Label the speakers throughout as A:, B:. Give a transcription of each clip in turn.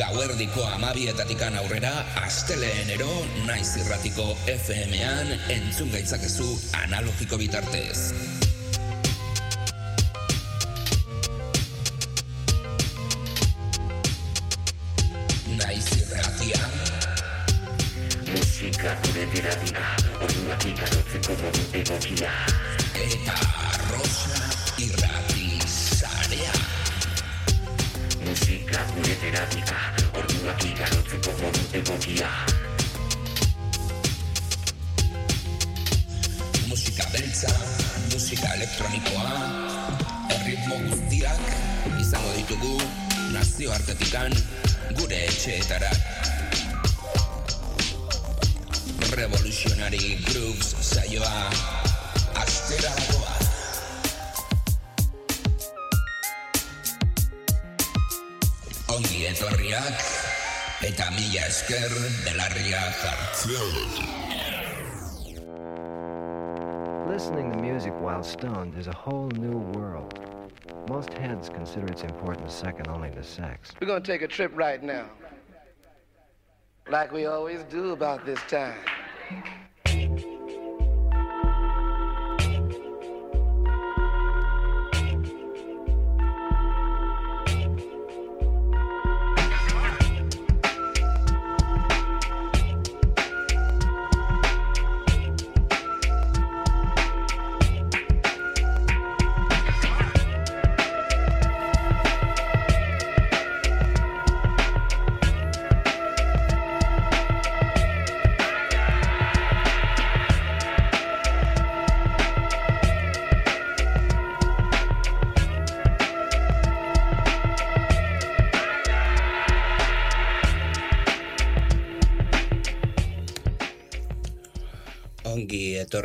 A: gauerdiko amabietatikan aurrera, asteleenero naiz irratiko FM-an entzun gaitzakezu analogiko bitartez. Naiz irratia.
B: Musika gure dira orduak ikarotzeko modu egokia.
A: Eta Rosa
B: Musika gure terapika, orduak ikarotzeko modu egokia.
A: Musika beltza, musika elektronikoa, erritmo guztiak izango ditugu nazioartetikan gure etxeetara. Revolutionary Grooves saioa astera Ongi etorriak eta mila esker belarria jartzea.
C: Listening to music while stoned is a whole new world. Most heads consider its importance second only to sex.
D: We're gonna take a trip right now. Like we always do about this time.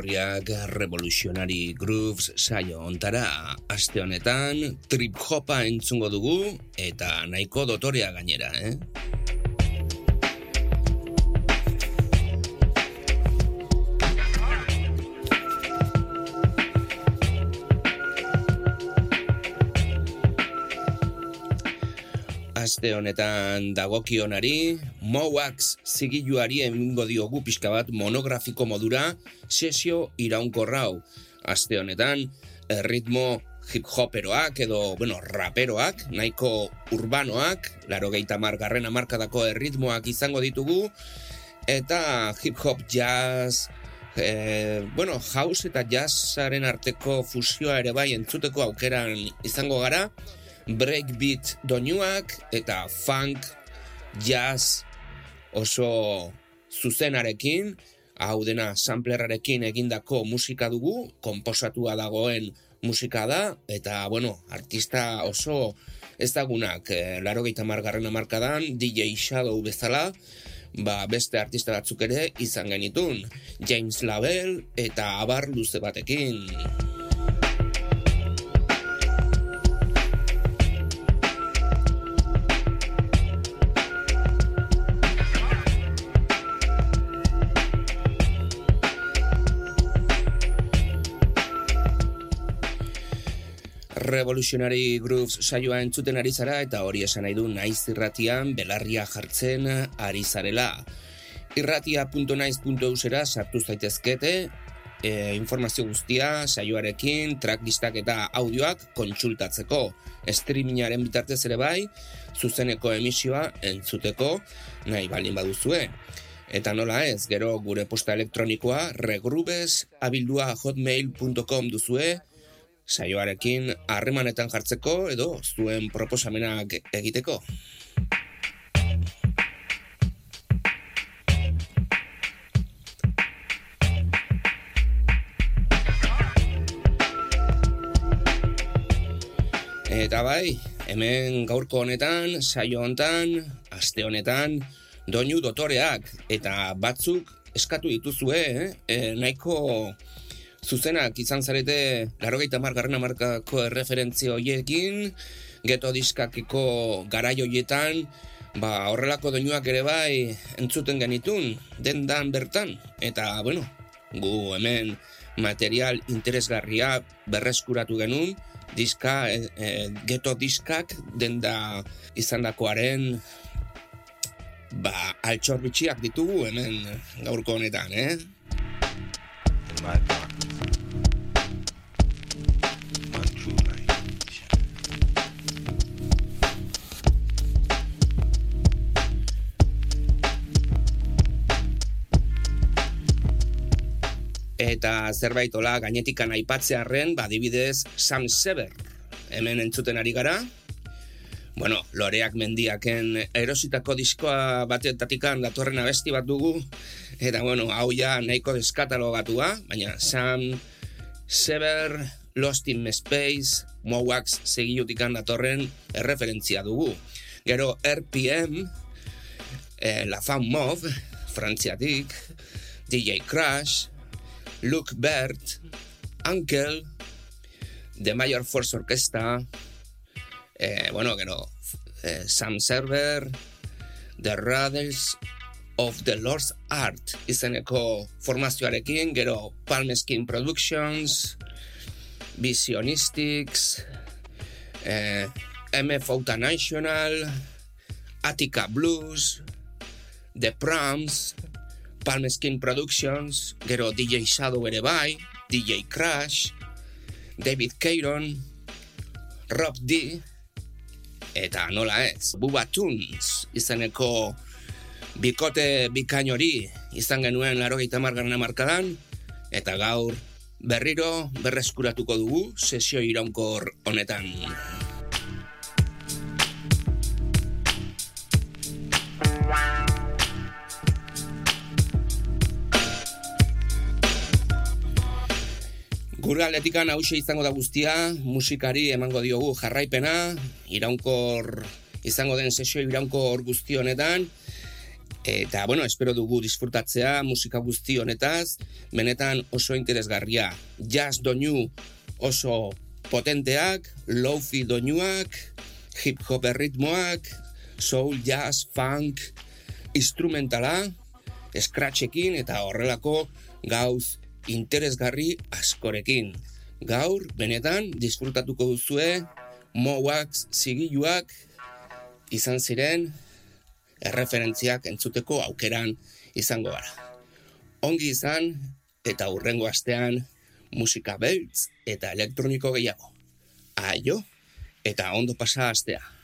A: Ongi etorriak Revolutionary Grooves saio ontara aste honetan trip hopa entzungo dugu eta nahiko dotorea gainera, eh? Aste honetan dagokionari, Mowax zigiluari emingo diogu pixka bat monografiko modura sesio iraunkorrau. Aste honetan, ritmo hip-hoperoak edo, bueno, raperoak, nahiko urbanoak, laro gehieta margarren amarkadako erritmoak izango ditugu, eta hip-hop jazz, e, bueno, house eta jazzaren arteko fusioa ere bai entzuteko aukeran izango gara, breakbeat doinuak eta funk, jazz oso zuzenarekin, hau dena samplerrarekin egindako musika dugu, komposatua dagoen musika da, eta, bueno, artista oso ezagunak, e, laro gehieta margarren amarkadan, DJ Shadow bezala, ba, beste artista batzuk ere izan genitun, James Label eta abar luze batekin. Revolutionary Grooves saioa entzuten ari zara eta hori esan nahi du naiz irratian belarria jartzen ari zarela. Irratia.naiz.eusera sartu zaitezkete, e, informazio guztia saioarekin, tracklistak eta audioak kontsultatzeko. Streamingaren bitartez ere bai, zuzeneko emisioa entzuteko nahi balin baduzue. Eta nola ez, gero gure posta elektronikoa regrubes abildua hotmail.com duzue, saioarekin harremanetan jartzeko edo zuen proposamenak egiteko. Eta bai, hemen gaurko honetan, saio honetan, aste honetan, doinu dotoreak eta batzuk eskatu dituzue, eh? E, nahiko zuzenak izan zarete larogeita margarren amarkako erreferentzio horiekin, geto diskakiko garai horietan, ba, horrelako doinuak ere bai entzuten genitun, den dan bertan. Eta, bueno, gu hemen material interesgarria berreskuratu genuen, diska, e, e, geto diskak den da izan dakoaren ba, altxor bitxiak ditugu hemen gaurko honetan, eh?
C: in
A: Eta zerbait hola gainetikan aipatzearren, ba, adibidez Sam Sever hemen entzuten ari gara. Bueno, loreak mendiaken erositako diskoa batetatikan datorren abesti bat dugu. Eta bueno, hau ja nahiko deskatalogatua, baina Sam Sever, Lost in Space, Mowax segilutikan datorren erreferentzia dugu. Gero RPM, eh, La Femme Mauve, frantziatik, DJ Crash, Luke Bert, Uncle, The Major Force Orquesta, eh, bueno, gero, eh, Sam Server, The Raddles of the Lord's Art. Izeneko formazioarekin, gero Palmeskin Productions, Visionistics, eh, MF Outa National, Attica Blues, The Proms, Palmeskin Productions, gero DJ Shadow ere bai, DJ Crash, David Caron, Rob D, eta nola ez, Bubba Tunes izeneko bikote bikain hori izan genuen laro margarren amarkadan, eta gaur berriro berreskuratuko dugu sesio iraunkor honetan. Gure atletikan hause izango da guztia, musikari emango diogu jarraipena, iraunkor izango den sesio iraunkor guzti honetan, eta, bueno, espero dugu disfrutatzea musika guzti honetaz, benetan oso interesgarria. Jazz doinu oso potenteak, lofi doinuak, hip hop erritmoak, soul, jazz, funk, instrumentala, scratchekin eta horrelako gauz interesgarri askorekin. Gaur, benetan, disfrutatuko duzue, Mowax zigiluak izan ziren erreferentziak entzuteko aukeran izango gara. Ongi izan eta hurrengo astean musika beltz eta elektroniko gehiago. Aio eta ondo pasa astea.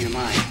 E: Your mind.